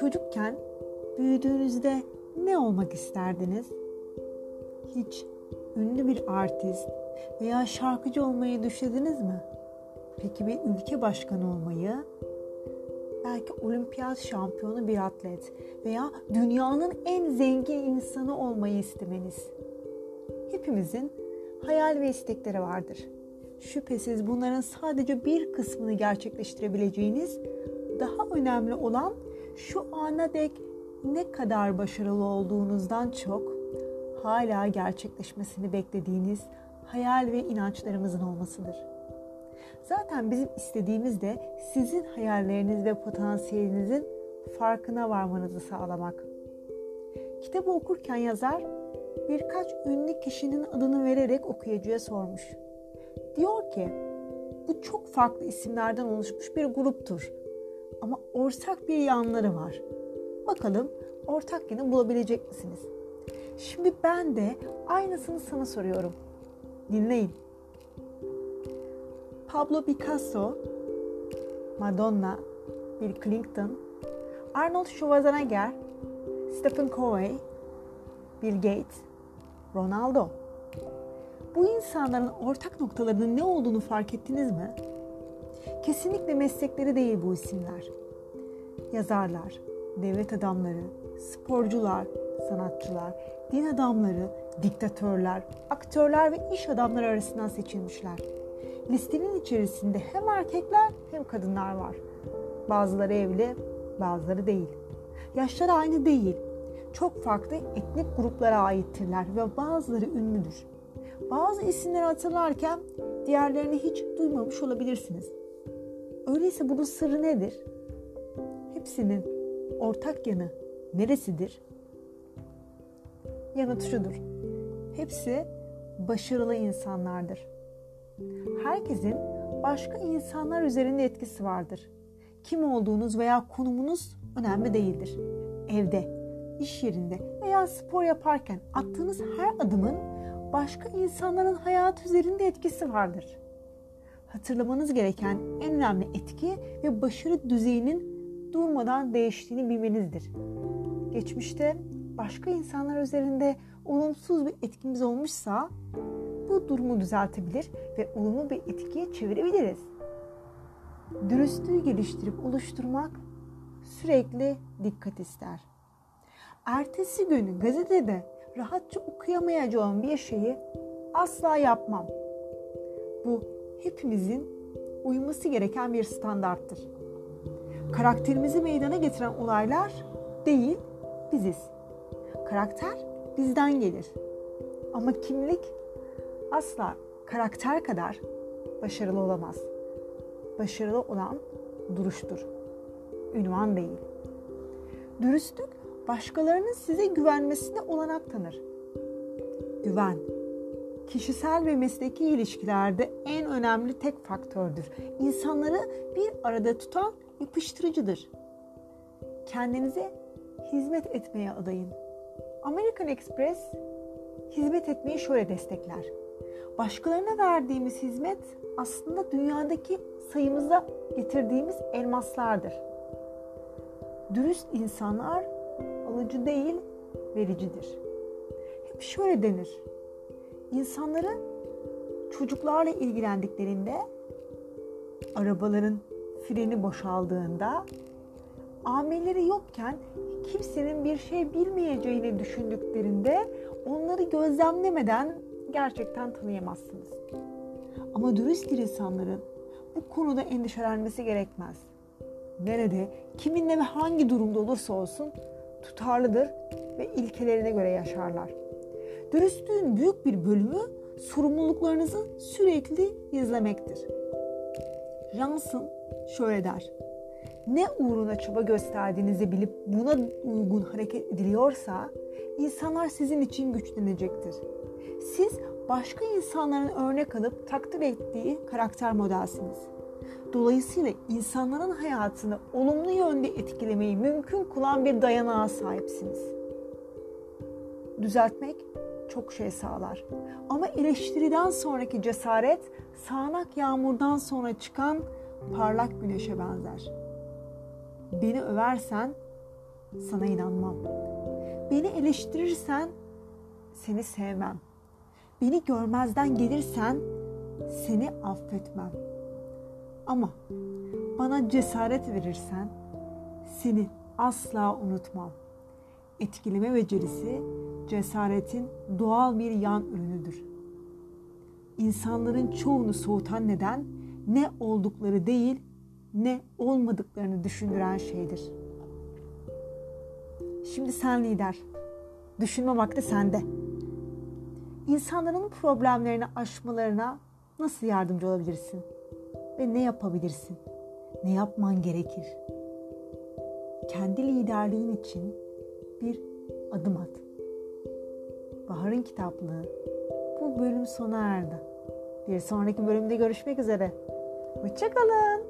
Çocukken büyüdüğünüzde ne olmak isterdiniz? Hiç ünlü bir artist veya şarkıcı olmayı düşündünüz mü? Peki bir ülke başkanı olmayı? Belki olimpiyat şampiyonu bir atlet veya dünyanın en zengin insanı olmayı istemeniz. Hepimizin hayal ve istekleri vardır. Şüphesiz bunların sadece bir kısmını gerçekleştirebileceğiniz, daha önemli olan şu ana dek ne kadar başarılı olduğunuzdan çok hala gerçekleşmesini beklediğiniz hayal ve inançlarımızın olmasıdır. Zaten bizim istediğimiz de sizin hayalleriniz ve potansiyelinizin farkına varmanızı sağlamak. Kitabı okurken yazar birkaç ünlü kişinin adını vererek okuyucuya sormuş. Diyor ki, bu çok farklı isimlerden oluşmuş bir gruptur. Ama ortak bir yanları var. Bakalım ortak yanı bulabilecek misiniz? Şimdi ben de aynısını sana soruyorum. Dinleyin. Pablo Picasso, Madonna, Bill Clinton, Arnold Schwarzenegger, Stephen Covey, Bill Gates, Ronaldo. Bu insanların ortak noktalarının ne olduğunu fark ettiniz mi? Kesinlikle meslekleri değil bu isimler. Yazarlar, devlet adamları, sporcular, sanatçılar, din adamları, diktatörler, aktörler ve iş adamları arasından seçilmişler. Listenin içerisinde hem erkekler hem kadınlar var. Bazıları evli, bazıları değil. Yaşları aynı değil. Çok farklı etnik gruplara aittirler ve bazıları ünlüdür. Bazı isimleri hatırlarken diğerlerini hiç duymamış olabilirsiniz. Öyleyse bunun sırrı nedir? Hepsinin ortak yanı neresidir? Yanıt şudur. Hepsi başarılı insanlardır. Herkesin başka insanlar üzerinde etkisi vardır. Kim olduğunuz veya konumunuz önemli değildir. Evde, iş yerinde veya spor yaparken attığınız her adımın başka insanların hayatı üzerinde etkisi vardır. Hatırlamanız gereken en önemli etki ve başarı düzeyinin durmadan değiştiğini bilmenizdir. Geçmişte başka insanlar üzerinde olumsuz bir etkimiz olmuşsa bu durumu düzeltebilir ve olumlu bir etkiye çevirebiliriz. Dürüstlüğü geliştirip oluşturmak sürekli dikkat ister. Ertesi günü gazetede rahatça okuyamayacağım bir şeyi asla yapmam. Bu hepimizin uyması gereken bir standarttır. Karakterimizi meydana getiren olaylar değil, biziz. Karakter bizden gelir. Ama kimlik asla karakter kadar başarılı olamaz. Başarılı olan duruştur. Ünvan değil. Dürüstlük başkalarının size güvenmesine olanak tanır. Güven kişisel ve mesleki ilişkilerde en önemli tek faktördür. İnsanları bir arada tutan yapıştırıcıdır. Kendinize hizmet etmeye adayın. American Express hizmet etmeyi şöyle destekler. Başkalarına verdiğimiz hizmet aslında dünyadaki sayımıza getirdiğimiz elmaslardır. Dürüst insanlar alıcı değil, vericidir. Hep şöyle denir. İnsanların çocuklarla ilgilendiklerinde, arabaların freni boşaldığında, amelleri yokken kimsenin bir şey bilmeyeceğini düşündüklerinde onları gözlemlemeden gerçekten tanıyamazsınız. Ama dürüst bir insanların bu konuda endişelenmesi gerekmez. Nerede, kiminle ve hangi durumda olursa olsun tutarlıdır ve ilkelerine göre yaşarlar. Dürüstlüğün büyük bir bölümü sorumluluklarınızı sürekli izlemektir. Johnson şöyle der. Ne uğruna çaba gösterdiğinizi bilip buna uygun hareket ediliyorsa insanlar sizin için güçlenecektir. Siz başka insanların örnek alıp takdir ettiği karakter modelsiniz. Dolayısıyla insanların hayatını olumlu yönde etkilemeyi mümkün kılan bir dayanağa sahipsiniz. Düzeltmek çok şey sağlar. Ama eleştiriden sonraki cesaret sağanak yağmurdan sonra çıkan parlak güneşe benzer. Beni översen sana inanmam. Beni eleştirirsen seni sevmem. Beni görmezden gelirsen seni affetmem. Ama bana cesaret verirsen seni asla unutmam. Etkileme becerisi cesaretin doğal bir yan ürünüdür. İnsanların çoğunu soğutan neden ne oldukları değil, ne olmadıklarını düşündüren şeydir. Şimdi sen lider. Düşünme vakti sende. İnsanların problemlerini aşmalarına nasıl yardımcı olabilirsin? Ve ne yapabilirsin? Ne yapman gerekir? Kendi liderliğin için bir adım at. Bahar'ın kitaplığı bu bölüm sona erdi. Bir sonraki bölümde görüşmek üzere. Hoşçakalın.